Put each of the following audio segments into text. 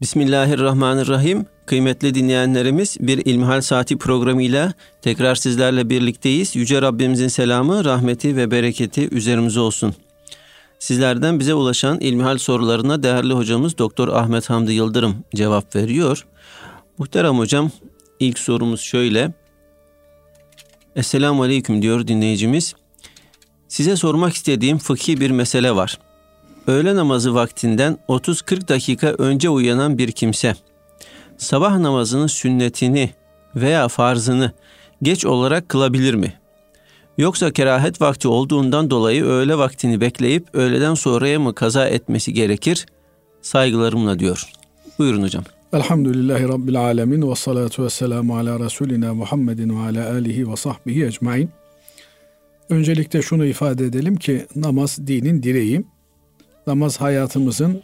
Bismillahirrahmanirrahim. Kıymetli dinleyenlerimiz bir İlmihal Saati programıyla tekrar sizlerle birlikteyiz. Yüce Rabbimizin selamı, rahmeti ve bereketi üzerimize olsun. Sizlerden bize ulaşan İlmihal sorularına değerli hocamız Doktor Ahmet Hamdi Yıldırım cevap veriyor. Muhterem hocam ilk sorumuz şöyle. Esselamu Aleyküm diyor dinleyicimiz. Size sormak istediğim fıkhi bir mesele var. Öğle namazı vaktinden 30-40 dakika önce uyanan bir kimse sabah namazının sünnetini veya farzını geç olarak kılabilir mi? Yoksa kerahet vakti olduğundan dolayı öğle vaktini bekleyip öğleden sonraya mı kaza etmesi gerekir? Saygılarımla diyor. Buyurun hocam. Elhamdülillahi Rabbil Alemin ve salatu ve selamu ala Resulina Muhammedin ve ala alihi ve sahbihi ecmain. Öncelikle şunu ifade edelim ki namaz dinin direği. Namaz hayatımızın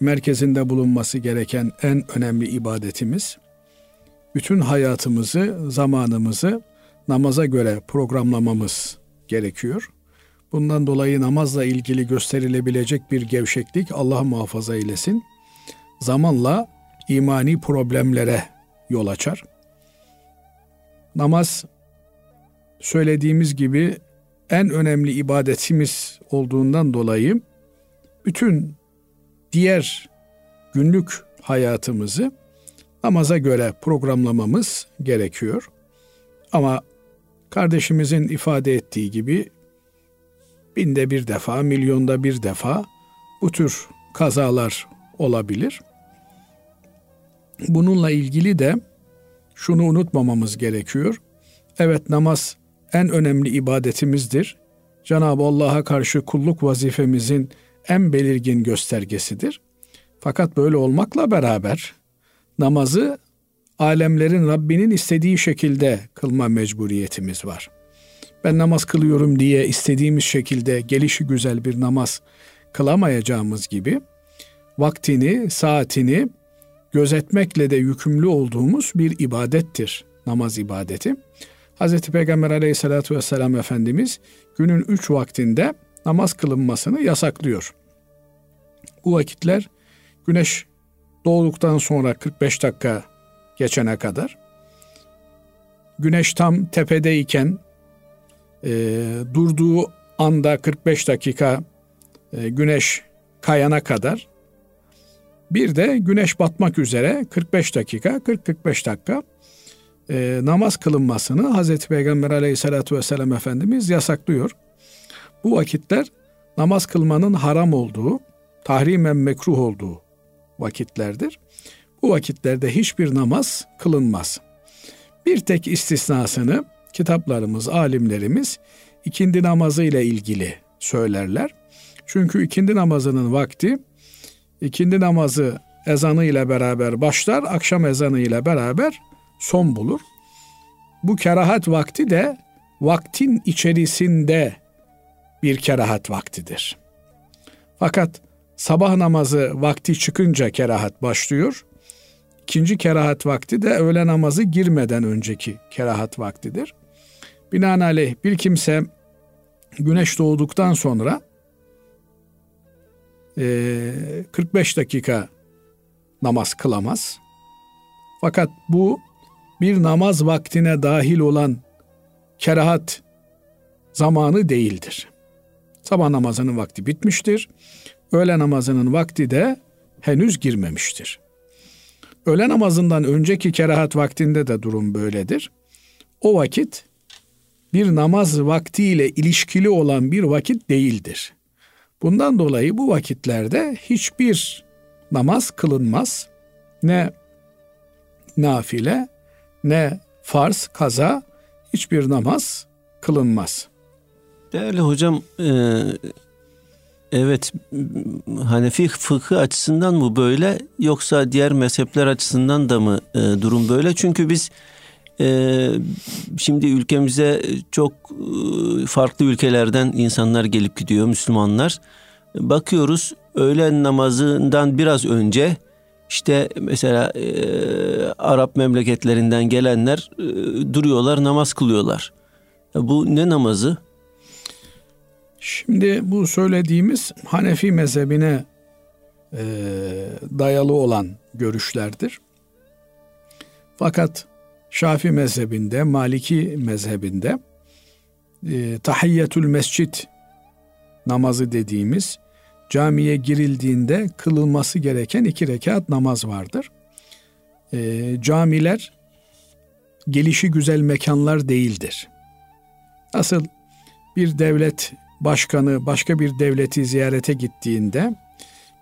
merkezinde bulunması gereken en önemli ibadetimiz. Bütün hayatımızı, zamanımızı namaza göre programlamamız gerekiyor. Bundan dolayı namazla ilgili gösterilebilecek bir gevşeklik Allah muhafaza eylesin. Zamanla imani problemlere yol açar. Namaz söylediğimiz gibi en önemli ibadetimiz olduğundan dolayı bütün diğer günlük hayatımızı namaza göre programlamamız gerekiyor. Ama kardeşimizin ifade ettiği gibi binde bir defa, milyonda bir defa bu tür kazalar olabilir. Bununla ilgili de şunu unutmamamız gerekiyor. Evet namaz en önemli ibadetimizdir. Cenab-ı Allah'a karşı kulluk vazifemizin en belirgin göstergesidir. Fakat böyle olmakla beraber namazı alemlerin Rabbinin istediği şekilde kılma mecburiyetimiz var. Ben namaz kılıyorum diye istediğimiz şekilde gelişi güzel bir namaz kılamayacağımız gibi vaktini, saatini gözetmekle de yükümlü olduğumuz bir ibadettir namaz ibadeti. Hz. Peygamber aleyhissalatü vesselam Efendimiz günün üç vaktinde namaz kılınmasını yasaklıyor. Bu vakitler güneş doğduktan sonra 45 dakika geçene kadar, güneş tam tepedeyken e, durduğu anda 45 dakika e, güneş kayana kadar, bir de güneş batmak üzere 45 dakika, 40-45 dakika e, namaz kılınmasını Hazreti Peygamber aleyhissalatü vesselam Efendimiz yasaklıyor. Bu vakitler namaz kılmanın haram olduğu, tahrimen mekruh olduğu vakitlerdir. Bu vakitlerde hiçbir namaz kılınmaz. Bir tek istisnasını kitaplarımız, alimlerimiz ikindi namazı ile ilgili söylerler. Çünkü ikindi namazının vakti ikindi namazı ezanı ile beraber başlar, akşam ezanı ile beraber son bulur. Bu kerahat vakti de vaktin içerisinde bir kerahat vaktidir. Fakat sabah namazı vakti çıkınca kerahat başlıyor. İkinci kerahat vakti de öğle namazı girmeden önceki kerahat vaktidir. Binaenaleyh bir kimse güneş doğduktan sonra 45 dakika namaz kılamaz. Fakat bu bir namaz vaktine dahil olan kerahat zamanı değildir. Sabah namazının vakti bitmiştir. Öğle namazının vakti de henüz girmemiştir. Öğle namazından önceki kerahat vaktinde de durum böyledir. O vakit bir namaz vaktiyle ilişkili olan bir vakit değildir. Bundan dolayı bu vakitlerde hiçbir namaz kılınmaz. Ne nafile ne farz, kaza hiçbir namaz kılınmaz. Değerli hocam e, evet Hanefi fıkı açısından mı böyle yoksa diğer mezhepler açısından da mı e, durum böyle? Çünkü biz e, şimdi ülkemize çok e, farklı ülkelerden insanlar gelip gidiyor Müslümanlar. Bakıyoruz öğlen namazından biraz önce işte mesela e, Arap memleketlerinden gelenler e, duruyorlar namaz kılıyorlar. Bu ne namazı? Şimdi bu söylediğimiz Hanefi mezhebine e, dayalı olan görüşlerdir. Fakat Şafi mezhebinde, Maliki mezhebinde e, tahiyyetül mescit namazı dediğimiz camiye girildiğinde kılınması gereken iki rekat namaz vardır. E, camiler gelişi güzel mekanlar değildir. Asıl bir devlet başkanı başka bir devleti ziyarete gittiğinde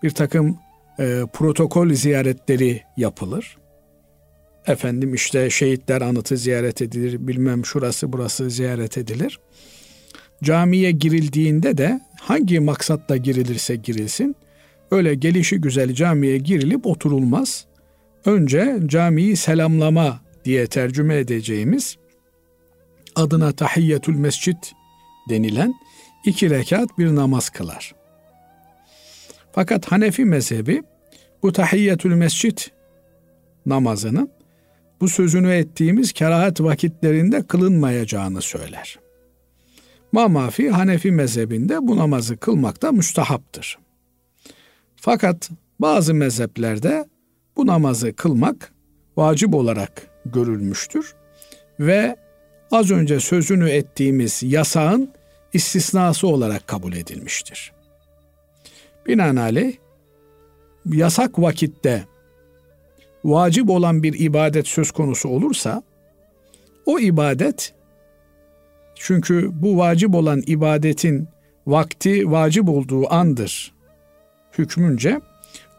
bir takım e, protokol ziyaretleri yapılır. Efendim işte şehitler anıtı ziyaret edilir, bilmem şurası burası ziyaret edilir. Camiye girildiğinde de hangi maksatla girilirse girilsin, öyle gelişi güzel camiye girilip oturulmaz. Önce camiyi selamlama diye tercüme edeceğimiz adına tahiyyetül mescit denilen iki rekat bir namaz kılar. Fakat Hanefi mezhebi bu tahiyyetül mescit namazının bu sözünü ettiğimiz kerahat vakitlerinde kılınmayacağını söyler. Mamafi Hanefi mezhebinde bu namazı kılmak da müstahaptır. Fakat bazı mezheplerde bu namazı kılmak vacip olarak görülmüştür ve az önce sözünü ettiğimiz yasağın istisnası olarak kabul edilmiştir. Binaenaleyh yasak vakitte vacip olan bir ibadet söz konusu olursa o ibadet çünkü bu vacip olan ibadetin vakti vacip olduğu andır hükmünce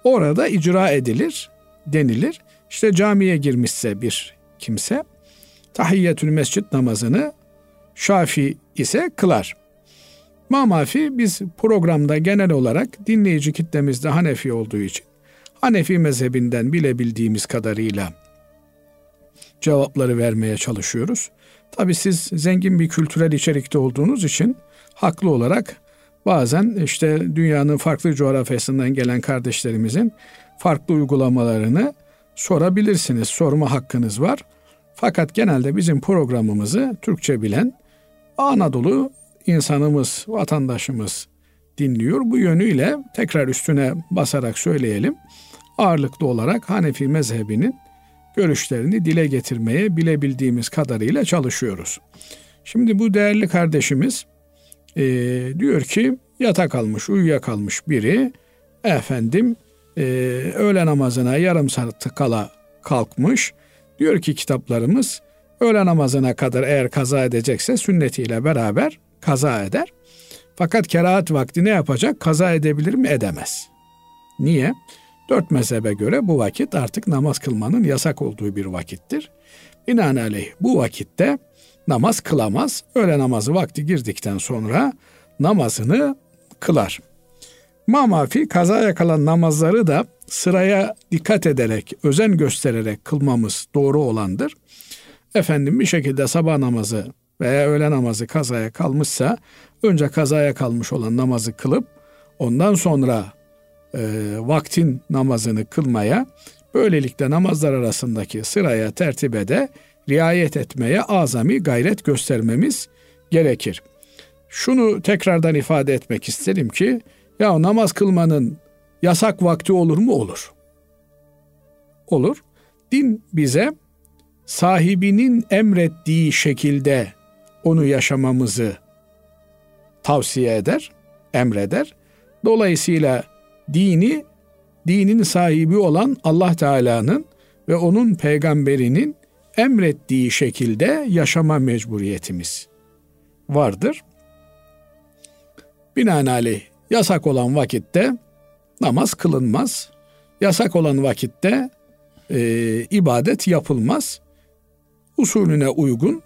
orada icra edilir denilir. İşte camiye girmişse bir kimse tahiyyetül mescit namazını Şafi ise kılar. Mamafi biz programda genel olarak dinleyici kitlemizde Hanefi olduğu için Hanefi mezhebinden bilebildiğimiz kadarıyla cevapları vermeye çalışıyoruz. Tabi siz zengin bir kültürel içerikte olduğunuz için haklı olarak bazen işte dünyanın farklı coğrafyasından gelen kardeşlerimizin farklı uygulamalarını sorabilirsiniz. Sorma hakkınız var. Fakat genelde bizim programımızı Türkçe bilen Anadolu insanımız, vatandaşımız dinliyor. Bu yönüyle tekrar üstüne basarak söyleyelim. Ağırlıklı olarak Hanefi mezhebinin görüşlerini dile getirmeye bilebildiğimiz kadarıyla çalışıyoruz. Şimdi bu değerli kardeşimiz e, diyor ki yatak almış, uyuyakalmış biri efendim e, öğle namazına yarım saat kala kalkmış. Diyor ki kitaplarımız öğle namazına kadar eğer kaza edecekse sünnetiyle beraber kaza eder. Fakat kerahat vakti ne yapacak? Kaza edebilir mi? Edemez. Niye? Dört mezhebe göre bu vakit artık namaz kılmanın yasak olduğu bir vakittir. Binaenaleyh bu vakitte namaz kılamaz. Öğle namazı vakti girdikten sonra namazını kılar. Mamafi kazaya kalan namazları da sıraya dikkat ederek, özen göstererek kılmamız doğru olandır. Efendim bir şekilde sabah namazı veya öğle namazı kazaya kalmışsa önce kazaya kalmış olan namazı kılıp ondan sonra e, vaktin namazını kılmaya böylelikle namazlar arasındaki sıraya tertibe de riayet etmeye azami gayret göstermemiz gerekir. Şunu tekrardan ifade etmek isterim ki ya namaz kılmanın yasak vakti olur mu? Olur. Olur. Din bize sahibinin emrettiği şekilde onu yaşamamızı tavsiye eder, emreder. Dolayısıyla dini dinin sahibi olan Allah Teala'nın ve onun peygamberinin emrettiği şekilde yaşama mecburiyetimiz vardır. Binaenaleyh yasak olan vakitte namaz kılınmaz. Yasak olan vakitte e, ibadet yapılmaz. Usulüne uygun,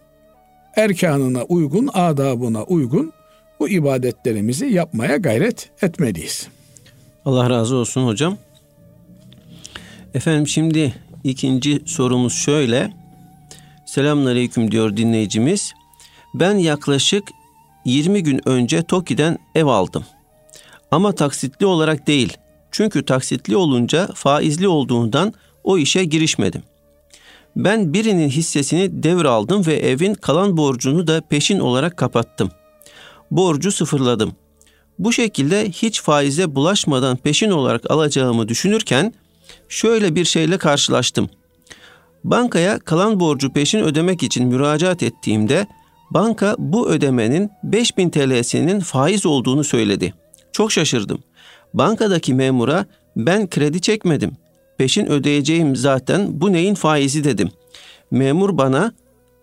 erkanına uygun, adabına uygun bu ibadetlerimizi yapmaya gayret etmeliyiz. Allah razı olsun hocam. Efendim şimdi ikinci sorumuz şöyle. Selamünaleyküm diyor dinleyicimiz. Ben yaklaşık 20 gün önce Toki'den ev aldım. Ama taksitli olarak değil. Çünkü taksitli olunca faizli olduğundan o işe girişmedim. Ben birinin hissesini devraldım ve evin kalan borcunu da peşin olarak kapattım. Borcu sıfırladım. Bu şekilde hiç faize bulaşmadan peşin olarak alacağımı düşünürken şöyle bir şeyle karşılaştım. Bankaya kalan borcu peşin ödemek için müracaat ettiğimde banka bu ödemenin 5000 TL'sinin faiz olduğunu söyledi. Çok şaşırdım. Bankadaki memura ben kredi çekmedim. Peşin ödeyeceğim zaten bu neyin faizi dedim. Memur bana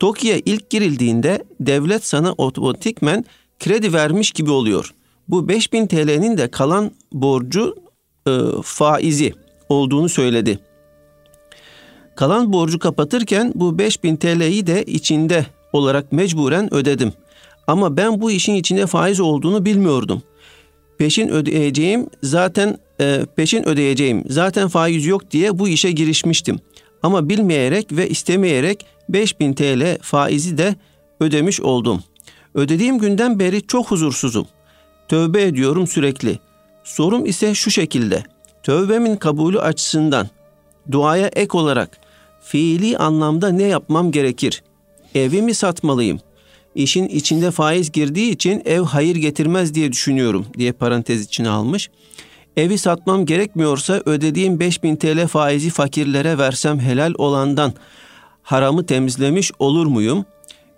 TOKİ'ye ilk girildiğinde devlet sana otomatikmen kredi vermiş gibi oluyor. Bu 5000 TL'nin de kalan borcu e, faizi olduğunu söyledi. Kalan borcu kapatırken bu 5000 TL'yi de içinde olarak mecburen ödedim. Ama ben bu işin içinde faiz olduğunu bilmiyordum. Peşin ödeyeceğim zaten e, peşin ödeyeceğim zaten faiz yok diye bu işe girişmiştim. Ama bilmeyerek ve istemeyerek 5000 TL faizi de ödemiş oldum. Ödediğim günden beri çok huzursuzum. Tövbe ediyorum sürekli. Sorum ise şu şekilde. Tövbemin kabulü açısından duaya ek olarak fiili anlamda ne yapmam gerekir? Evimi satmalıyım. İşin içinde faiz girdiği için ev hayır getirmez diye düşünüyorum diye parantez içine almış. Evi satmam gerekmiyorsa ödediğim 5000 TL faizi fakirlere versem helal olandan haramı temizlemiş olur muyum?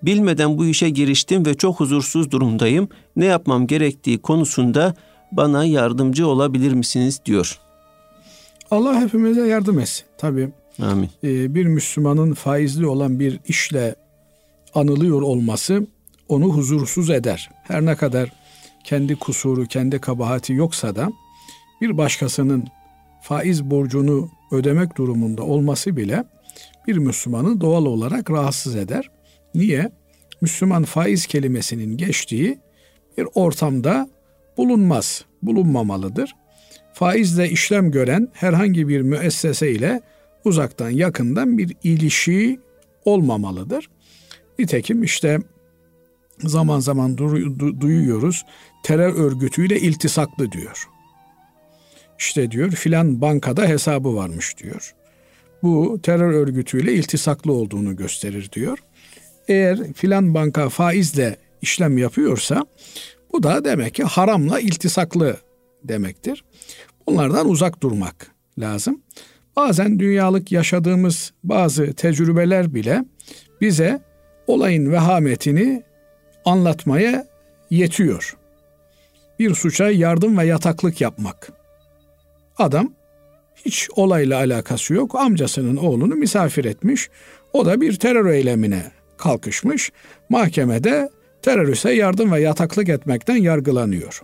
Bilmeden bu işe giriştim ve çok huzursuz durumdayım. Ne yapmam gerektiği konusunda bana yardımcı olabilir misiniz diyor. Allah hepimize yardım etsin. Tabii Amin. E, bir Müslümanın faizli olan bir işle anılıyor olması onu huzursuz eder. Her ne kadar kendi kusuru, kendi kabahati yoksa da bir başkasının faiz borcunu ödemek durumunda olması bile bir Müslümanı doğal olarak rahatsız eder. Niye? Müslüman faiz kelimesinin geçtiği bir ortamda bulunmaz, bulunmamalıdır. Faizle işlem gören herhangi bir müessese ile uzaktan yakından bir ilişki olmamalıdır. Nitekim işte zaman zaman du- duyuyoruz terör örgütüyle iltisaklı diyor. İşte diyor filan bankada hesabı varmış diyor. Bu terör örgütüyle iltisaklı olduğunu gösterir diyor. Eğer filan banka faizle işlem yapıyorsa bu da demek ki haramla iltisaklı demektir. Bunlardan uzak durmak lazım. Bazen dünyalık yaşadığımız bazı tecrübeler bile bize olayın vehametini anlatmaya yetiyor. Bir suça yardım ve yataklık yapmak. Adam hiç olayla alakası yok. Amcasının oğlunu misafir etmiş. O da bir terör eylemine kalkışmış. Mahkemede teröriste yardım ve yataklık etmekten yargılanıyor.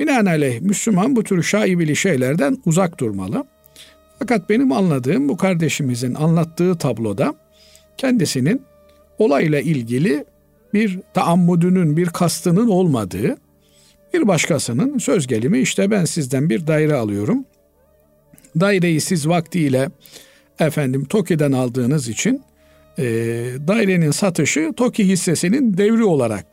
Binaenaleyh Müslüman bu tür şaibeli şeylerden uzak durmalı. Fakat benim anladığım bu kardeşimizin anlattığı tabloda kendisinin olayla ilgili bir taammudunun, bir kastının olmadığı, bir başkasının söz gelimi işte ben sizden bir daire alıyorum. Daireyi siz vaktiyle efendim TOKİ'den aldığınız için e, dairenin satışı TOKİ hissesinin devri olarak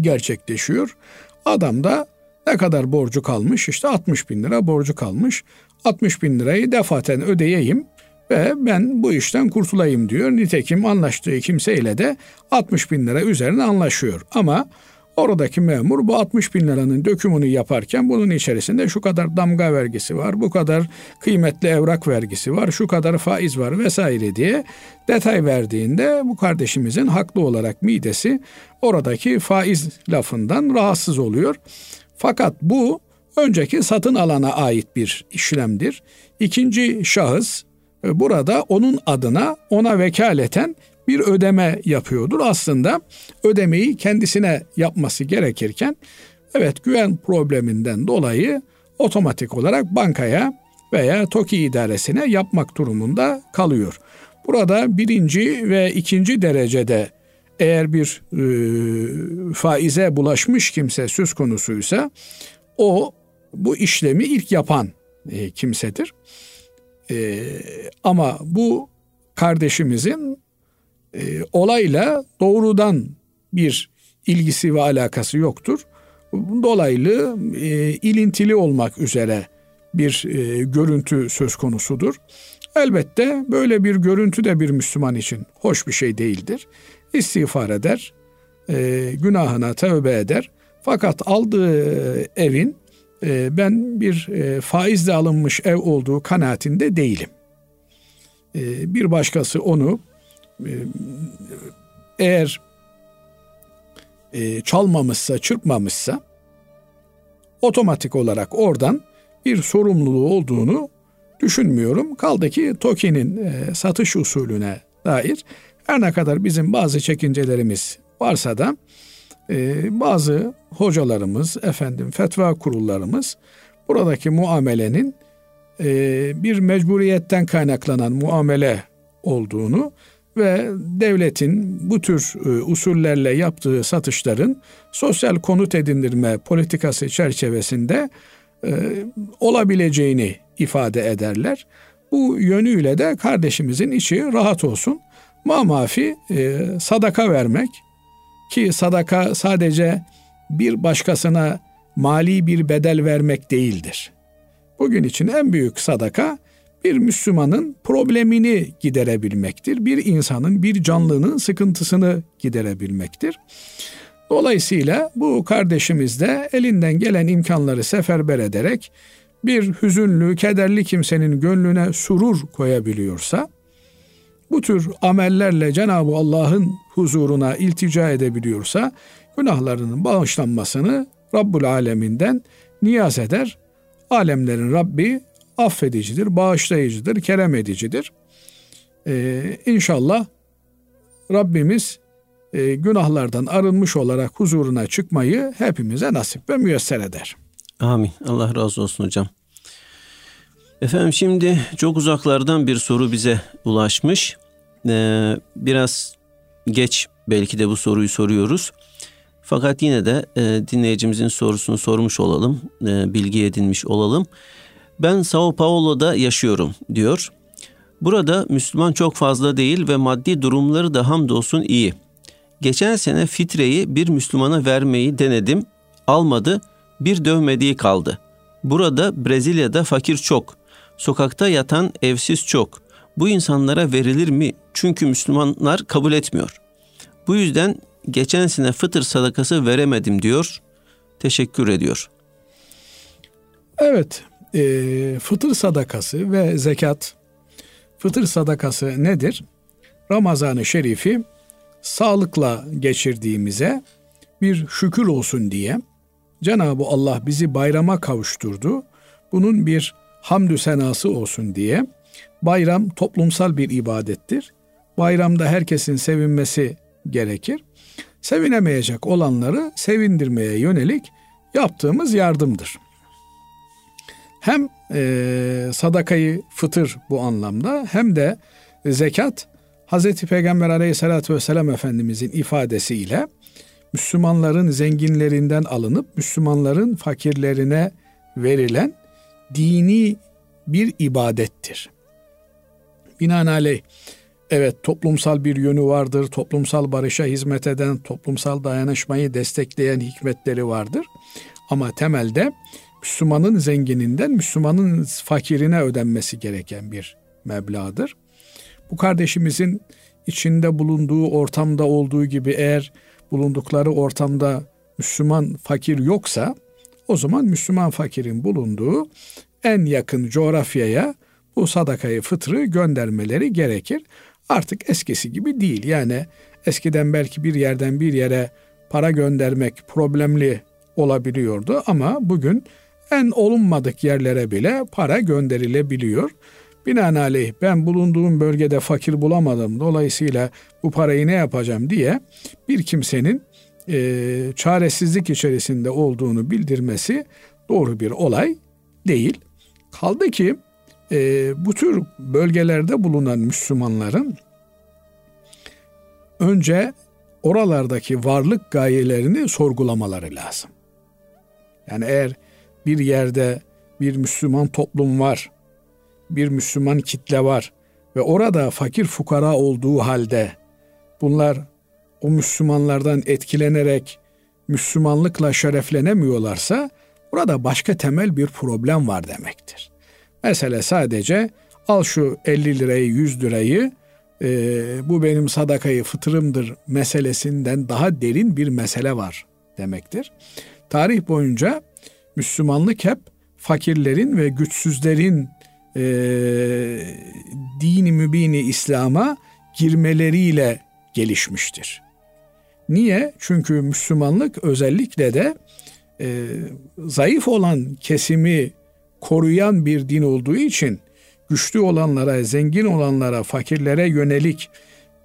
gerçekleşiyor. Adam da ne kadar borcu kalmış? İşte 60 bin lira borcu kalmış. 60 bin lirayı defaten ödeyeyim ve ben bu işten kurtulayım diyor. Nitekim anlaştığı kimseyle de 60 bin lira üzerine anlaşıyor. Ama oradaki memur bu 60 bin liranın dökümünü yaparken bunun içerisinde şu kadar damga vergisi var, bu kadar kıymetli evrak vergisi var, şu kadar faiz var vesaire diye detay verdiğinde bu kardeşimizin haklı olarak midesi oradaki faiz lafından rahatsız oluyor. Fakat bu önceki satın alana ait bir işlemdir. İkinci şahıs burada onun adına ona vekaleten bir ödeme yapıyordur. Aslında ödemeyi kendisine yapması gerekirken evet güven probleminden dolayı otomatik olarak bankaya veya TOKİ idaresine yapmak durumunda kalıyor. Burada birinci ve ikinci derecede eğer bir e, faize bulaşmış kimse söz konusuysa o bu işlemi ilk yapan e, kimsedir. E, ama bu kardeşimizin e, olayla doğrudan bir ilgisi ve alakası yoktur. Dolaylı e, ilintili olmak üzere bir e, görüntü söz konusudur. Elbette böyle bir görüntü de bir Müslüman için hoş bir şey değildir. İstiğfar eder, e, günahına tövbe eder. Fakat aldığı evin e, ben bir e, faizle alınmış ev olduğu kanaatinde değilim. E, bir başkası onu e, eğer e, çalmamışsa, çırpmamışsa otomatik olarak oradan bir sorumluluğu olduğunu düşünmüyorum. Kaldı ki TOKİ'nin e, satış usulüne dair her ne kadar bizim bazı çekincelerimiz varsa da e, bazı hocalarımız, efendim fetva kurullarımız buradaki muamelenin e, bir mecburiyetten kaynaklanan muamele olduğunu ve devletin bu tür e, usullerle yaptığı satışların sosyal konut edindirme politikası çerçevesinde e, olabileceğini ifade ederler. Bu yönüyle de kardeşimizin içi rahat olsun. Mamafi e, sadaka vermek ki sadaka sadece bir başkasına mali bir bedel vermek değildir. Bugün için en büyük sadaka bir Müslümanın problemini giderebilmektir. Bir insanın, bir canlının sıkıntısını giderebilmektir. Dolayısıyla bu kardeşimiz de elinden gelen imkanları seferber ederek bir hüzünlü, kederli kimsenin gönlüne surur koyabiliyorsa, bu tür amellerle Cenab-ı Allah'ın huzuruna iltica edebiliyorsa, günahlarının bağışlanmasını Rabbul Aleminden niyaz eder. Alemlerin Rabbi affedicidir, bağışlayıcıdır, kerem edicidir. Ee, inşallah Rabbimiz e, günahlardan arınmış olarak huzuruna çıkmayı hepimize nasip ve müyesser eder. Amin. Allah razı olsun hocam. Efendim şimdi çok uzaklardan bir soru bize ulaşmış. Ee, biraz geç belki de bu soruyu soruyoruz. Fakat yine de e, dinleyicimizin sorusunu sormuş olalım, e, bilgi edinmiş olalım. Ben Sao Paulo'da yaşıyorum diyor. Burada Müslüman çok fazla değil ve maddi durumları da hamdolsun iyi. Geçen sene fitreyi bir Müslümana vermeyi denedim. Almadı. Bir dövmediği kaldı. Burada Brezilya'da fakir çok. Sokakta yatan evsiz çok. Bu insanlara verilir mi? Çünkü Müslümanlar kabul etmiyor. Bu yüzden geçen sene fıtır sadakası veremedim diyor. Teşekkür ediyor. Evet, e, fıtır sadakası ve zekat. Fıtır sadakası nedir? Ramazan-ı Şerif'i sağlıkla geçirdiğimize bir şükür olsun diye Cenab-ı Allah bizi bayrama kavuşturdu. Bunun bir hamdü senası olsun diye bayram toplumsal bir ibadettir. Bayramda herkesin sevinmesi gerekir. Sevinemeyecek olanları sevindirmeye yönelik yaptığımız yardımdır. Hem e, sadakayı fıtır bu anlamda hem de zekat Hazreti Peygamber aleyhissalatü vesselam Efendimizin ifadesiyle Müslümanların zenginlerinden alınıp Müslümanların fakirlerine verilen dini bir ibadettir. Binaenaleyh evet toplumsal bir yönü vardır, toplumsal barışa hizmet eden, toplumsal dayanışmayı destekleyen hikmetleri vardır. Ama temelde Müslümanın zengininden Müslümanın fakirine ödenmesi gereken bir meblağdır. Bu kardeşimizin içinde bulunduğu ortamda olduğu gibi eğer bulundukları ortamda Müslüman fakir yoksa o zaman Müslüman fakirin bulunduğu en yakın coğrafyaya bu sadakayı fıtrı göndermeleri gerekir. Artık eskisi gibi değil. Yani eskiden belki bir yerden bir yere para göndermek problemli olabiliyordu ama bugün en olunmadık yerlere bile para gönderilebiliyor. Binaenaleyh ben bulunduğum bölgede fakir bulamadım. Dolayısıyla bu parayı ne yapacağım diye bir kimsenin e, çaresizlik içerisinde olduğunu bildirmesi doğru bir olay değil. Kaldı ki e, bu tür bölgelerde bulunan Müslümanların önce oralardaki varlık gayelerini sorgulamaları lazım. Yani eğer bir yerde bir Müslüman toplum var, bir Müslüman kitle var ve orada fakir fukara olduğu halde bunlar o Müslümanlardan etkilenerek Müslümanlıkla şereflenemiyorlarsa burada başka temel bir problem var demektir. Mesele sadece al şu 50 lirayı 100 lirayı e, bu benim sadakayı fıtırımdır meselesinden daha derin bir mesele var demektir. Tarih boyunca Müslümanlık hep fakirlerin ve güçsüzlerin e, dini mübini İslam'a girmeleriyle gelişmiştir. Niye? Çünkü Müslümanlık özellikle de e, zayıf olan kesimi koruyan bir din olduğu için güçlü olanlara, zengin olanlara, fakirlere yönelik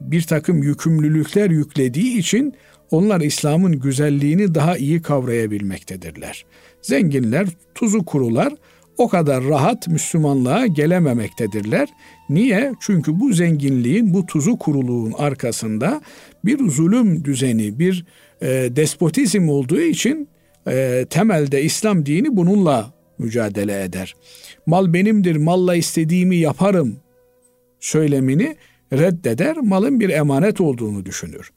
bir takım yükümlülükler yüklediği için onlar İslam'ın güzelliğini daha iyi kavrayabilmektedirler. Zenginler tuzu kurular o kadar rahat Müslümanlığa gelememektedirler. Niye? Çünkü bu zenginliğin, bu tuzu kuruluğun arkasında bir zulüm düzeni, bir e, despotizm olduğu için e, temelde İslam dini bununla mücadele eder. Mal benimdir, malla istediğimi yaparım söylemini reddeder, malın bir emanet olduğunu düşünür.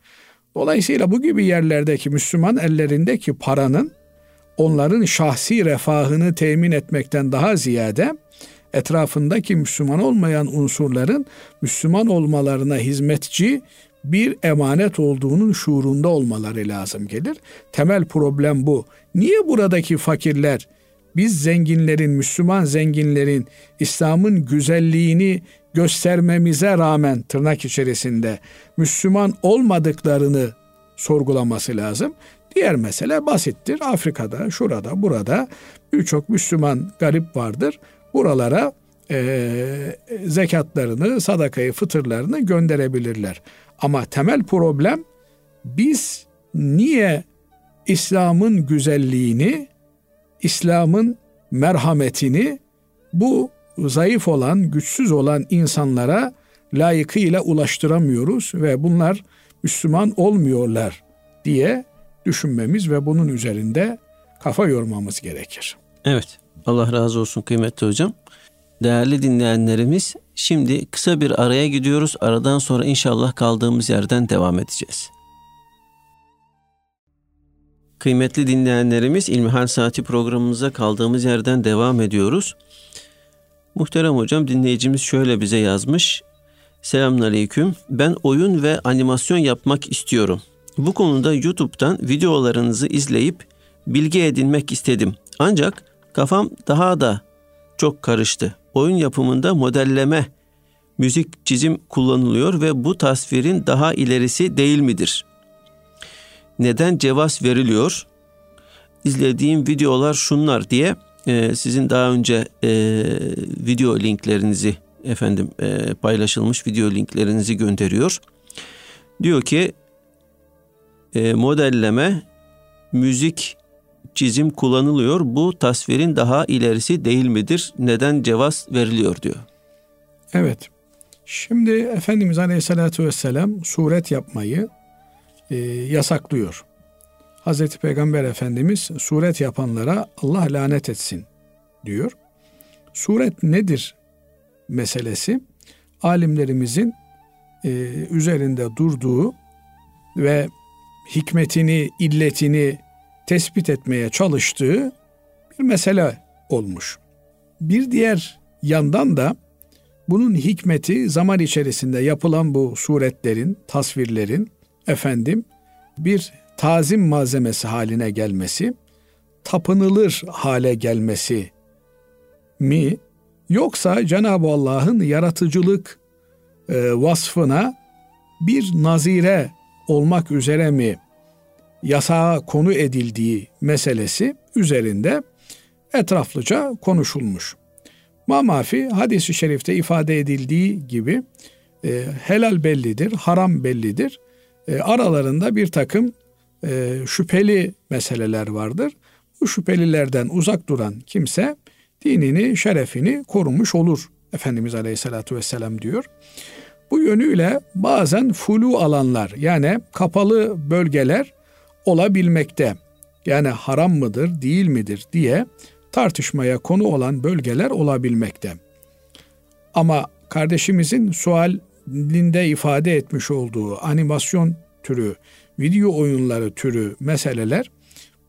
Dolayısıyla bu gibi yerlerdeki Müslüman ellerindeki paranın onların şahsi refahını temin etmekten daha ziyade etrafındaki Müslüman olmayan unsurların Müslüman olmalarına hizmetçi bir emanet olduğunun şuurunda olmaları lazım gelir. Temel problem bu. Niye buradaki fakirler biz zenginlerin, Müslüman zenginlerin İslam'ın güzelliğini göstermemize rağmen tırnak içerisinde Müslüman olmadıklarını sorgulaması lazım. Diğer mesele basittir. Afrika'da, şurada, burada birçok Müslüman garip vardır. Buralara e, zekatlarını, sadakayı, fıtırlarını gönderebilirler. Ama temel problem biz niye İslam'ın güzelliğini, İslam'ın merhametini bu zayıf olan, güçsüz olan insanlara layıkıyla ulaştıramıyoruz ve bunlar Müslüman olmuyorlar diye düşünmemiz ve bunun üzerinde kafa yormamız gerekir. Evet. Allah razı olsun kıymetli hocam. Değerli dinleyenlerimiz şimdi kısa bir araya gidiyoruz. Aradan sonra inşallah kaldığımız yerden devam edeceğiz. Kıymetli dinleyenlerimiz İlmihal Saati programımıza kaldığımız yerden devam ediyoruz. Muhterem hocam dinleyicimiz şöyle bize yazmış. Selamünaleyküm. Ben oyun ve animasyon yapmak istiyorum. Bu konuda YouTube'dan videolarınızı izleyip bilgi edinmek istedim. Ancak kafam daha da çok karıştı. Oyun yapımında modelleme, müzik çizim kullanılıyor ve bu tasvirin daha ilerisi değil midir? Neden cevaz veriliyor? İzlediğim videolar şunlar diye e, sizin daha önce e, video linklerinizi efendim e, paylaşılmış video linklerinizi gönderiyor. Diyor ki e, modelleme, müzik, çizim kullanılıyor. Bu tasvirin daha ilerisi değil midir? Neden cevaz veriliyor diyor. Evet. Şimdi Efendimiz Aleyhisselatü Vesselam suret yapmayı e, yasaklıyor. Hazreti Peygamber Efendimiz suret yapanlara Allah lanet etsin diyor. Suret nedir meselesi? Alimlerimizin e, üzerinde durduğu ve hikmetini, illetini tespit etmeye çalıştığı bir mesele olmuş. Bir diğer yandan da bunun hikmeti zaman içerisinde yapılan bu suretlerin, tasvirlerin efendim bir tazim malzemesi haline gelmesi, tapınılır hale gelmesi mi yoksa Cenab-ı Allah'ın yaratıcılık e, vasfına bir nazire olmak üzere mi yasağa konu edildiği meselesi üzerinde etraflıca konuşulmuş. Mamafi hadisi şerifte ifade edildiği gibi e, helal bellidir, haram bellidir. E, aralarında bir takım e, şüpheli meseleler vardır. Bu şüphelilerden uzak duran kimse dinini, şerefini korumuş olur. Efendimiz Aleyhisselatü Vesselam diyor. Bu yönüyle bazen flu alanlar yani kapalı bölgeler olabilmekte. Yani haram mıdır, değil midir diye tartışmaya konu olan bölgeler olabilmekte. Ama kardeşimizin sualinde ifade etmiş olduğu animasyon türü, video oyunları türü meseleler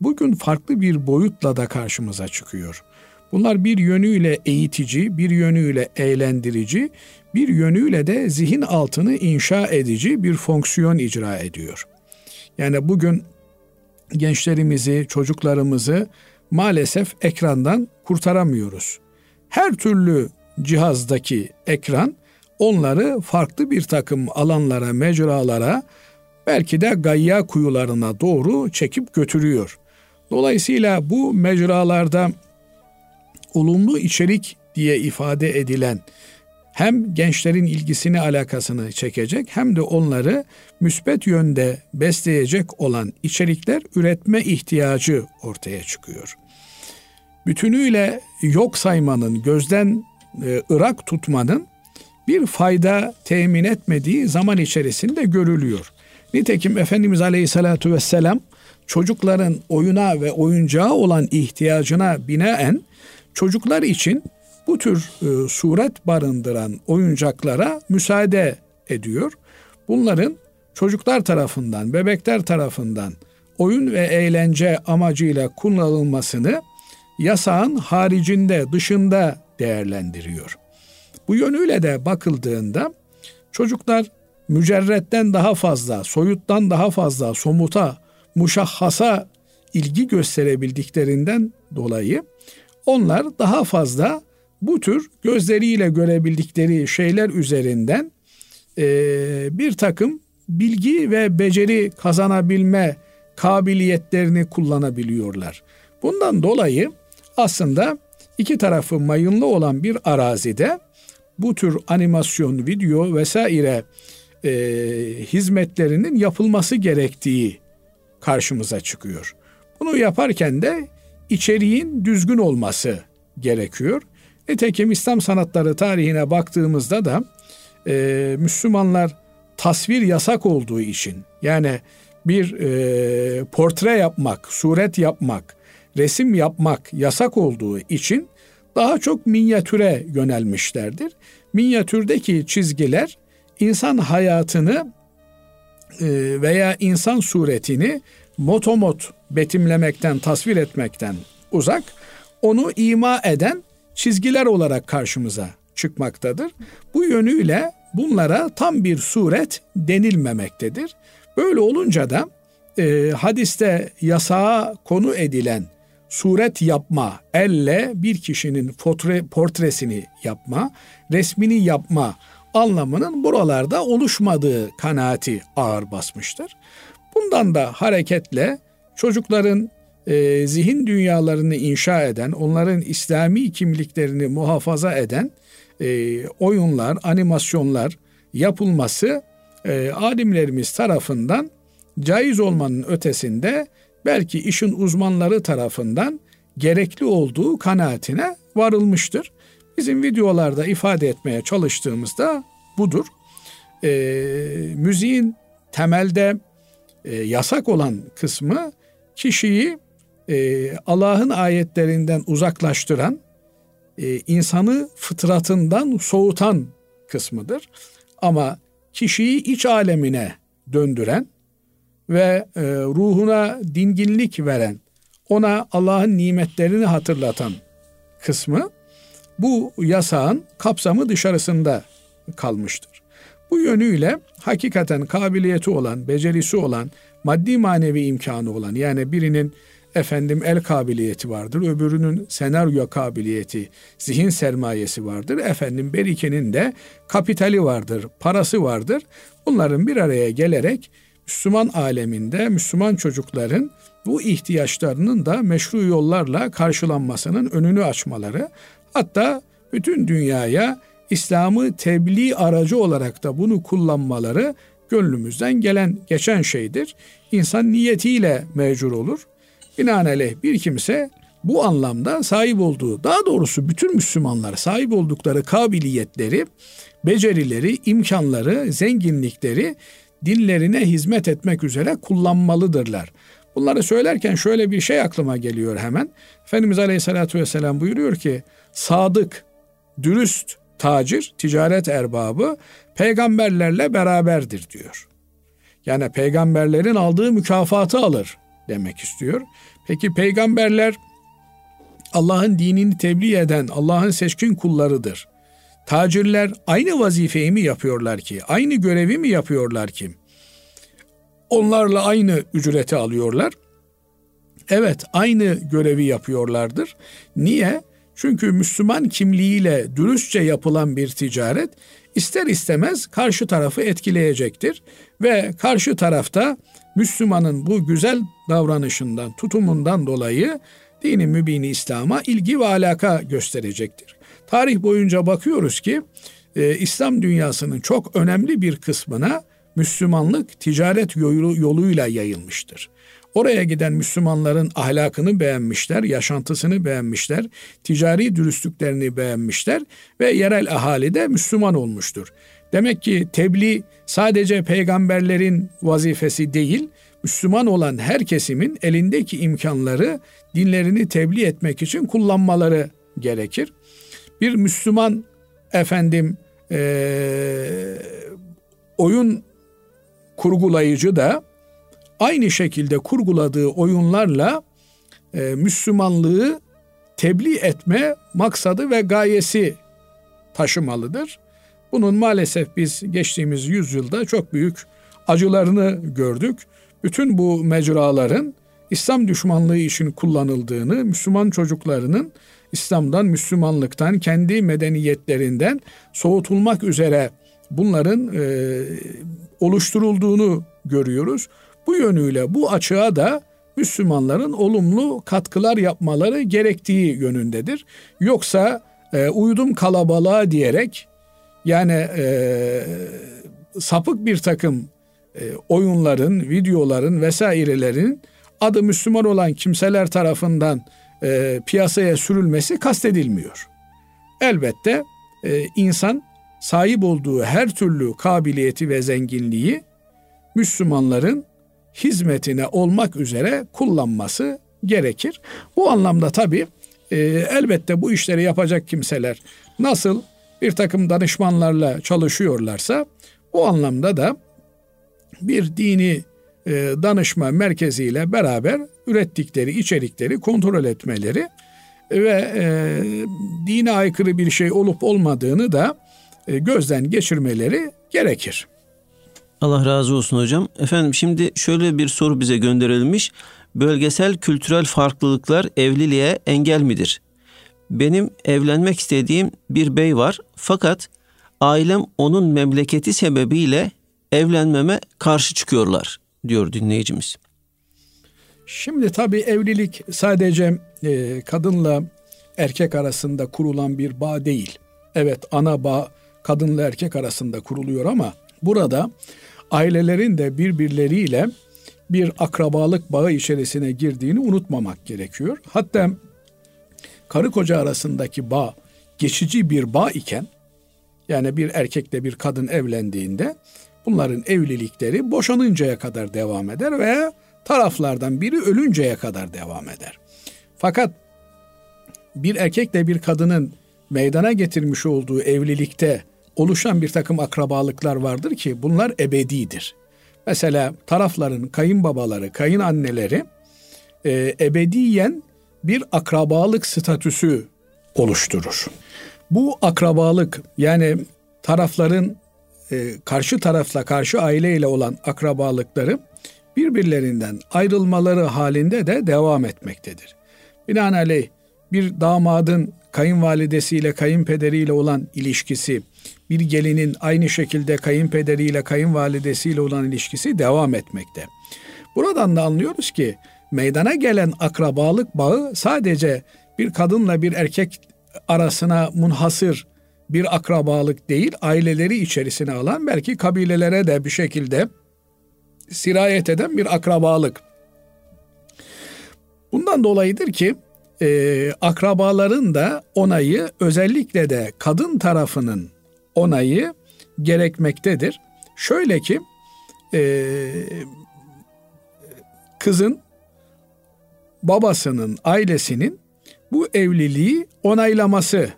bugün farklı bir boyutla da karşımıza çıkıyor. Bunlar bir yönüyle eğitici, bir yönüyle eğlendirici, bir yönüyle de zihin altını inşa edici bir fonksiyon icra ediyor. Yani bugün gençlerimizi, çocuklarımızı maalesef ekrandan kurtaramıyoruz. Her türlü cihazdaki ekran onları farklı bir takım alanlara, mecralara, belki de gayya kuyularına doğru çekip götürüyor. Dolayısıyla bu mecralarda olumlu içerik diye ifade edilen hem gençlerin ilgisini alakasını çekecek hem de onları müspet yönde besleyecek olan içerikler üretme ihtiyacı ortaya çıkıyor. Bütünüyle yok saymanın, gözden e, ırak tutmanın bir fayda temin etmediği zaman içerisinde görülüyor. Nitekim Efendimiz Aleyhisselatü Vesselam çocukların oyuna ve oyuncağa olan ihtiyacına binaen çocuklar için bu tür e, suret barındıran oyuncaklara müsaade ediyor. Bunların çocuklar tarafından, bebekler tarafından oyun ve eğlence amacıyla kullanılmasını yasağın haricinde, dışında değerlendiriyor. Bu yönüyle de bakıldığında çocuklar mücerretten daha fazla, soyuttan daha fazla, somuta, muşahhasa ilgi gösterebildiklerinden dolayı onlar daha fazla bu tür gözleriyle görebildikleri şeyler üzerinden e, bir takım bilgi ve beceri kazanabilme kabiliyetlerini kullanabiliyorlar. Bundan dolayı aslında iki tarafı mayınlı olan bir arazide bu tür animasyon, video vesaire e, hizmetlerinin yapılması gerektiği karşımıza çıkıyor. Bunu yaparken de içeriğin düzgün olması gerekiyor. Nitekim İslam sanatları tarihine baktığımızda da e, Müslümanlar tasvir yasak olduğu için yani bir e, portre yapmak, suret yapmak, resim yapmak yasak olduğu için daha çok minyatüre yönelmişlerdir. Minyatürdeki çizgiler insan hayatını e, veya insan suretini motomot betimlemekten, tasvir etmekten uzak, onu ima eden çizgiler olarak karşımıza çıkmaktadır. Bu yönüyle bunlara tam bir suret denilmemektedir. Böyle olunca da e, hadiste yasağa konu edilen suret yapma, elle bir kişinin portre, portresini yapma, resmini yapma anlamının buralarda oluşmadığı kanaati ağır basmıştır. Bundan da hareketle çocukların e, zihin dünyalarını inşa eden, onların İslami kimliklerini muhafaza eden e, oyunlar, animasyonlar yapılması e, alimlerimiz tarafından caiz olmanın ötesinde belki işin uzmanları tarafından gerekli olduğu kanaatine varılmıştır. Bizim videolarda ifade etmeye çalıştığımızda budur. E, müziğin temelde e, yasak olan kısmı kişiyi e, Allah'ın ayetlerinden uzaklaştıran, e, insanı fıtratından soğutan kısmıdır. Ama kişiyi iç alemine döndüren ve e, ruhuna dinginlik veren, ona Allah'ın nimetlerini hatırlatan kısmı bu yasağın kapsamı dışarısında kalmıştır. Bu yönüyle hakikaten kabiliyeti olan, becerisi olan, maddi manevi imkanı olan yani birinin efendim el kabiliyeti vardır, öbürünün senaryo kabiliyeti, zihin sermayesi vardır. Efendim Berike'nin de kapitali vardır, parası vardır. Bunların bir araya gelerek Müslüman aleminde Müslüman çocukların bu ihtiyaçlarının da meşru yollarla karşılanmasının önünü açmaları, hatta bütün dünyaya İslam'ı tebliğ aracı olarak da bunu kullanmaları gönlümüzden gelen geçen şeydir. İnsan niyetiyle mecbur olur. Binaenaleyh bir kimse bu anlamda sahip olduğu, daha doğrusu bütün Müslümanlar sahip oldukları kabiliyetleri, becerileri, imkanları, zenginlikleri dinlerine hizmet etmek üzere kullanmalıdırlar. Bunları söylerken şöyle bir şey aklıma geliyor hemen. Efendimiz Aleyhisselatü Vesselam buyuruyor ki, sadık, dürüst tacir, ticaret erbabı peygamberlerle beraberdir diyor. Yani peygamberlerin aldığı mükafatı alır demek istiyor. Peki peygamberler Allah'ın dinini tebliğ eden Allah'ın seçkin kullarıdır. Tacirler aynı vazifeyi mi yapıyorlar ki? Aynı görevi mi yapıyorlar ki? Onlarla aynı ücreti alıyorlar. Evet aynı görevi yapıyorlardır. Niye? Çünkü Müslüman kimliğiyle dürüstçe yapılan bir ticaret ister istemez karşı tarafı etkileyecektir ve karşı tarafta Müslümanın bu güzel davranışından, tutumundan dolayı dini mübini İslam'a ilgi ve alaka gösterecektir. Tarih boyunca bakıyoruz ki e, İslam dünyasının çok önemli bir kısmına Müslümanlık ticaret yolu, yoluyla yayılmıştır. Oraya giden Müslümanların ahlakını beğenmişler, yaşantısını beğenmişler, ticari dürüstlüklerini beğenmişler ve yerel ahali de Müslüman olmuştur. Demek ki tebliğ sadece peygamberlerin vazifesi değil, Müslüman olan her kesimin elindeki imkanları dinlerini tebliğ etmek için kullanmaları gerekir. Bir Müslüman efendim e, oyun kurgulayıcı da aynı şekilde kurguladığı oyunlarla e, Müslümanlığı tebliğ etme maksadı ve gayesi taşımalıdır. Bunun maalesef biz geçtiğimiz yüzyılda çok büyük acılarını gördük. Bütün bu mecraların İslam düşmanlığı için kullanıldığını, Müslüman çocuklarının İslam'dan, Müslümanlıktan, kendi medeniyetlerinden soğutulmak üzere bunların e, oluşturulduğunu görüyoruz. Bu yönüyle bu açığa da Müslümanların olumlu katkılar yapmaları gerektiği yönündedir. Yoksa e, uydum kalabalığa diyerek yani e, sapık bir takım e, oyunların, videoların vesairelerin adı Müslüman olan kimseler tarafından e, piyasaya sürülmesi kastedilmiyor. Elbette e, insan sahip olduğu her türlü kabiliyeti ve zenginliği Müslümanların hizmetine olmak üzere kullanması gerekir. Bu anlamda tabi e, elbette bu işleri yapacak kimseler nasıl bir takım danışmanlarla çalışıyorlarsa bu anlamda da bir dini danışma merkeziyle beraber ürettikleri içerikleri kontrol etmeleri ve e, dine aykırı bir şey olup olmadığını da e, gözden geçirmeleri gerekir. Allah razı olsun hocam. Efendim şimdi şöyle bir soru bize gönderilmiş. Bölgesel kültürel farklılıklar evliliğe engel midir? Benim evlenmek istediğim bir bey var fakat ailem onun memleketi sebebiyle evlenmeme karşı çıkıyorlar diyor dinleyicimiz. Şimdi tabii evlilik sadece e, kadınla erkek arasında kurulan bir bağ değil. Evet ana bağ kadınla erkek arasında kuruluyor ama burada ailelerin de birbirleriyle bir akrabalık bağı içerisine girdiğini unutmamak gerekiyor. Hatta karı koca arasındaki bağ geçici bir bağ iken yani bir erkekle bir kadın evlendiğinde bunların evlilikleri boşanıncaya kadar devam eder veya taraflardan biri ölünceye kadar devam eder. Fakat bir erkekle bir kadının meydana getirmiş olduğu evlilikte oluşan bir takım akrabalıklar vardır ki bunlar ebedidir. Mesela tarafların kayınbabaları, kayınanneleri e, ebediyen bir akrabalık statüsü oluşturur. Bu akrabalık yani tarafların e, karşı tarafla karşı aileyle olan akrabalıkları birbirlerinden ayrılmaları halinde de devam etmektedir. Binaenaleyh bir damadın kayınvalidesiyle kayınpederiyle olan ilişkisi, bir gelinin aynı şekilde kayınpederiyle kayınvalidesiyle olan ilişkisi devam etmekte. Buradan da anlıyoruz ki meydana gelen akrabalık bağı sadece bir kadınla bir erkek arasına munhasır bir akrabalık değil, aileleri içerisine alan belki kabilelere de bir şekilde sirayet eden bir akrabalık. Bundan dolayıdır ki e, akrabaların da onayı özellikle de kadın tarafının onayı gerekmektedir. Şöyle ki e, kızın babasının ailesinin bu evliliği onaylaması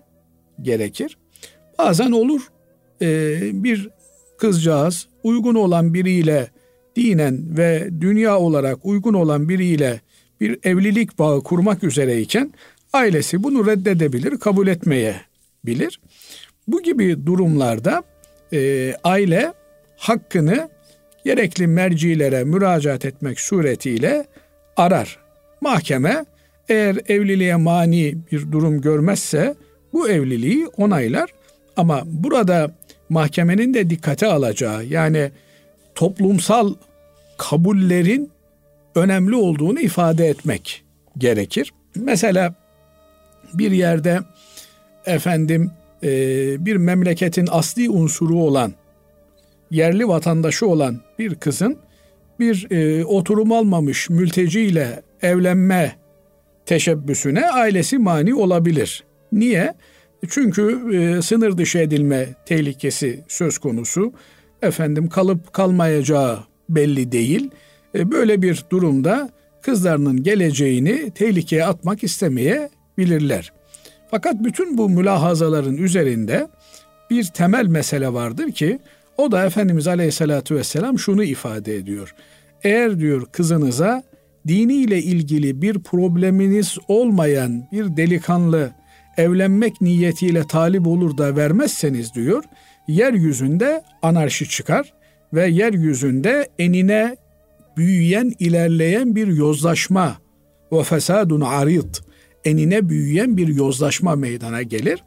gerekir. Bazen olur e, bir kızcağız uygun olan biriyle dinen ve dünya olarak uygun olan biriyle bir evlilik bağı kurmak üzereyken ailesi bunu reddedebilir, kabul etmeye bilir. Bu gibi durumlarda e, aile hakkını gerekli mercilere müracaat etmek suretiyle arar. Mahkeme eğer evliliğe mani bir durum görmezse bu evliliği onaylar. Ama burada mahkemenin de dikkate alacağı yani toplumsal kabullerin önemli olduğunu ifade etmek gerekir. Mesela bir yerde efendim e, bir memleketin asli unsuru olan yerli vatandaşı olan bir kızın bir e, oturum almamış mülteciyle evlenme teşebbüsüne ailesi mani olabilir. Niye? Çünkü e, sınır dışı edilme tehlikesi söz konusu. Efendim kalıp kalmayacağı belli değil. E, böyle bir durumda kızlarının geleceğini tehlikeye atmak istemeyebilirler. Fakat bütün bu mülahazaların üzerinde bir temel mesele vardır ki o da Efendimiz Aleyhisselatü Vesselam şunu ifade ediyor. Eğer diyor kızınıza diniyle ilgili bir probleminiz olmayan bir delikanlı evlenmek niyetiyle talip olur da vermezseniz diyor, yeryüzünde anarşi çıkar ve yeryüzünde enine büyüyen, ilerleyen bir yozlaşma ve fesadun arid enine büyüyen bir yozlaşma meydana gelir.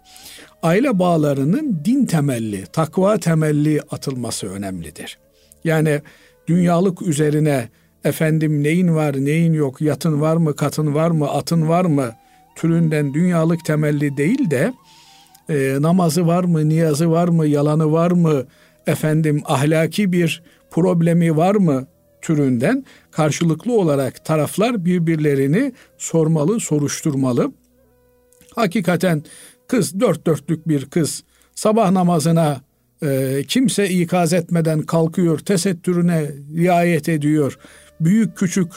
Aile bağlarının din temelli, takva temelli atılması önemlidir. Yani dünyalık üzerine efendim neyin var neyin yok, yatın var mı, katın var mı, atın var mı türünden dünyalık temelli değil de e, namazı var mı, niyazı var mı, yalanı var mı, efendim ahlaki bir problemi var mı türünden karşılıklı olarak taraflar birbirlerini sormalı, soruşturmalı. Hakikaten kız dört dörtlük bir kız sabah namazına e, kimse ikaz etmeden kalkıyor, tesettürüne riayet ediyor, büyük küçük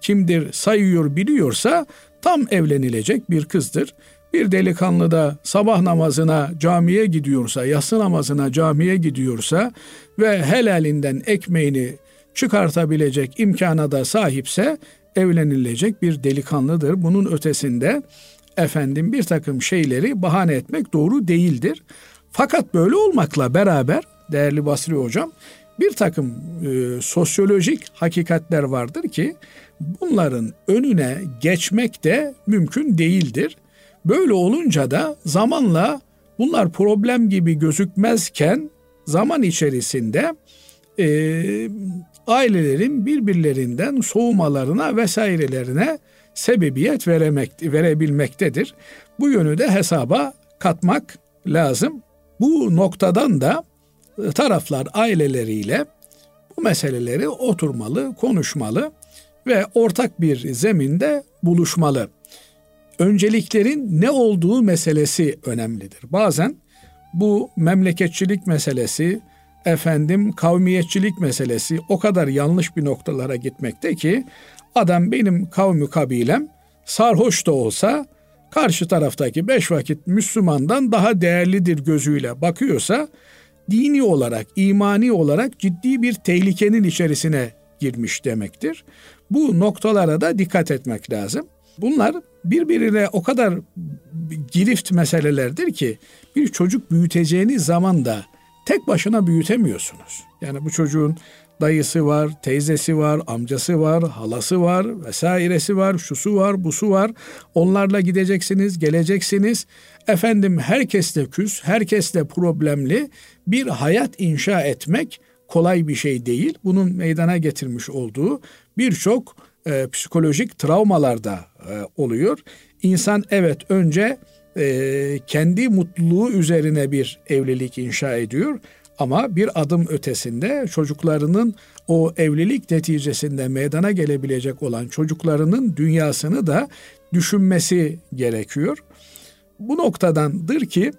kimdir sayıyor biliyorsa tam evlenilecek bir kızdır. Bir delikanlı da sabah namazına camiye gidiyorsa, yatsı namazına camiye gidiyorsa ve helalinden ekmeğini çıkartabilecek imkana da sahipse evlenilecek bir delikanlıdır. Bunun ötesinde efendim bir takım şeyleri bahane etmek doğru değildir. Fakat böyle olmakla beraber değerli Basri hocam bir takım e, sosyolojik hakikatler vardır ki bunların önüne geçmek de mümkün değildir. Böyle olunca da zamanla bunlar problem gibi gözükmezken zaman içerisinde e, ailelerin birbirlerinden soğumalarına vesairelerine sebebiyet veremek, verebilmektedir. Bu yönü de hesaba katmak lazım. Bu noktadan da e, taraflar aileleriyle bu meseleleri oturmalı, konuşmalı ve ortak bir zeminde buluşmalı. Önceliklerin ne olduğu meselesi önemlidir. Bazen bu memleketçilik meselesi, efendim kavmiyetçilik meselesi o kadar yanlış bir noktalara gitmekte ki adam benim kavmi kabilem sarhoş da olsa karşı taraftaki beş vakit Müslümandan daha değerlidir gözüyle bakıyorsa dini olarak, imani olarak ciddi bir tehlikenin içerisine girmiş demektir. Bu noktalara da dikkat etmek lazım. Bunlar birbirine o kadar girift meselelerdir ki bir çocuk büyüteceğiniz zaman da tek başına büyütemiyorsunuz. Yani bu çocuğun dayısı var, teyzesi var, amcası var, halası var, vesairesi var, şusu var, busu var. Onlarla gideceksiniz, geleceksiniz. Efendim herkesle küs, herkesle problemli bir hayat inşa etmek kolay bir şey değil. Bunun meydana getirmiş olduğu birçok e, psikolojik travmalar da e, oluyor. İnsan evet önce e, kendi mutluluğu üzerine bir evlilik inşa ediyor. Ama bir adım ötesinde çocuklarının o evlilik neticesinde meydana gelebilecek olan çocuklarının dünyasını da düşünmesi gerekiyor. Bu noktadandır ki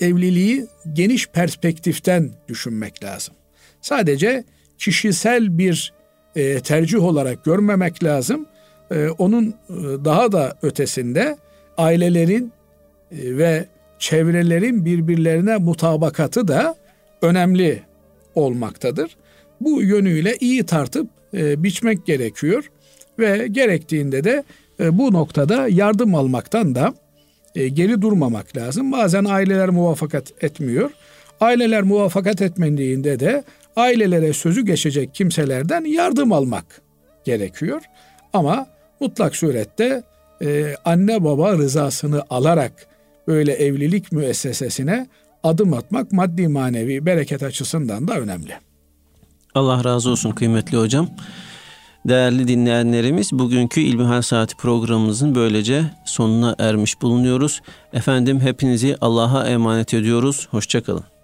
evliliği geniş perspektiften düşünmek lazım. Sadece kişisel bir e, tercih olarak görmemek lazım. E, onun e, daha da ötesinde ailelerin e, ve çevrelerin birbirlerine mutabakatı da önemli olmaktadır. Bu yönüyle iyi tartıp e, biçmek gerekiyor ve gerektiğinde de e, bu noktada yardım almaktan da e, geri durmamak lazım. Bazen aileler muvaffakat etmiyor. Aileler muvaffakat etmediğinde de ailelere sözü geçecek kimselerden yardım almak gerekiyor. Ama mutlak surette e, anne baba rızasını alarak böyle evlilik müessesesine adım atmak maddi manevi bereket açısından da önemli. Allah razı olsun kıymetli hocam. Değerli dinleyenlerimiz bugünkü İlmihal Saati programımızın böylece sonuna ermiş bulunuyoruz. Efendim hepinizi Allah'a emanet ediyoruz. Hoşçakalın.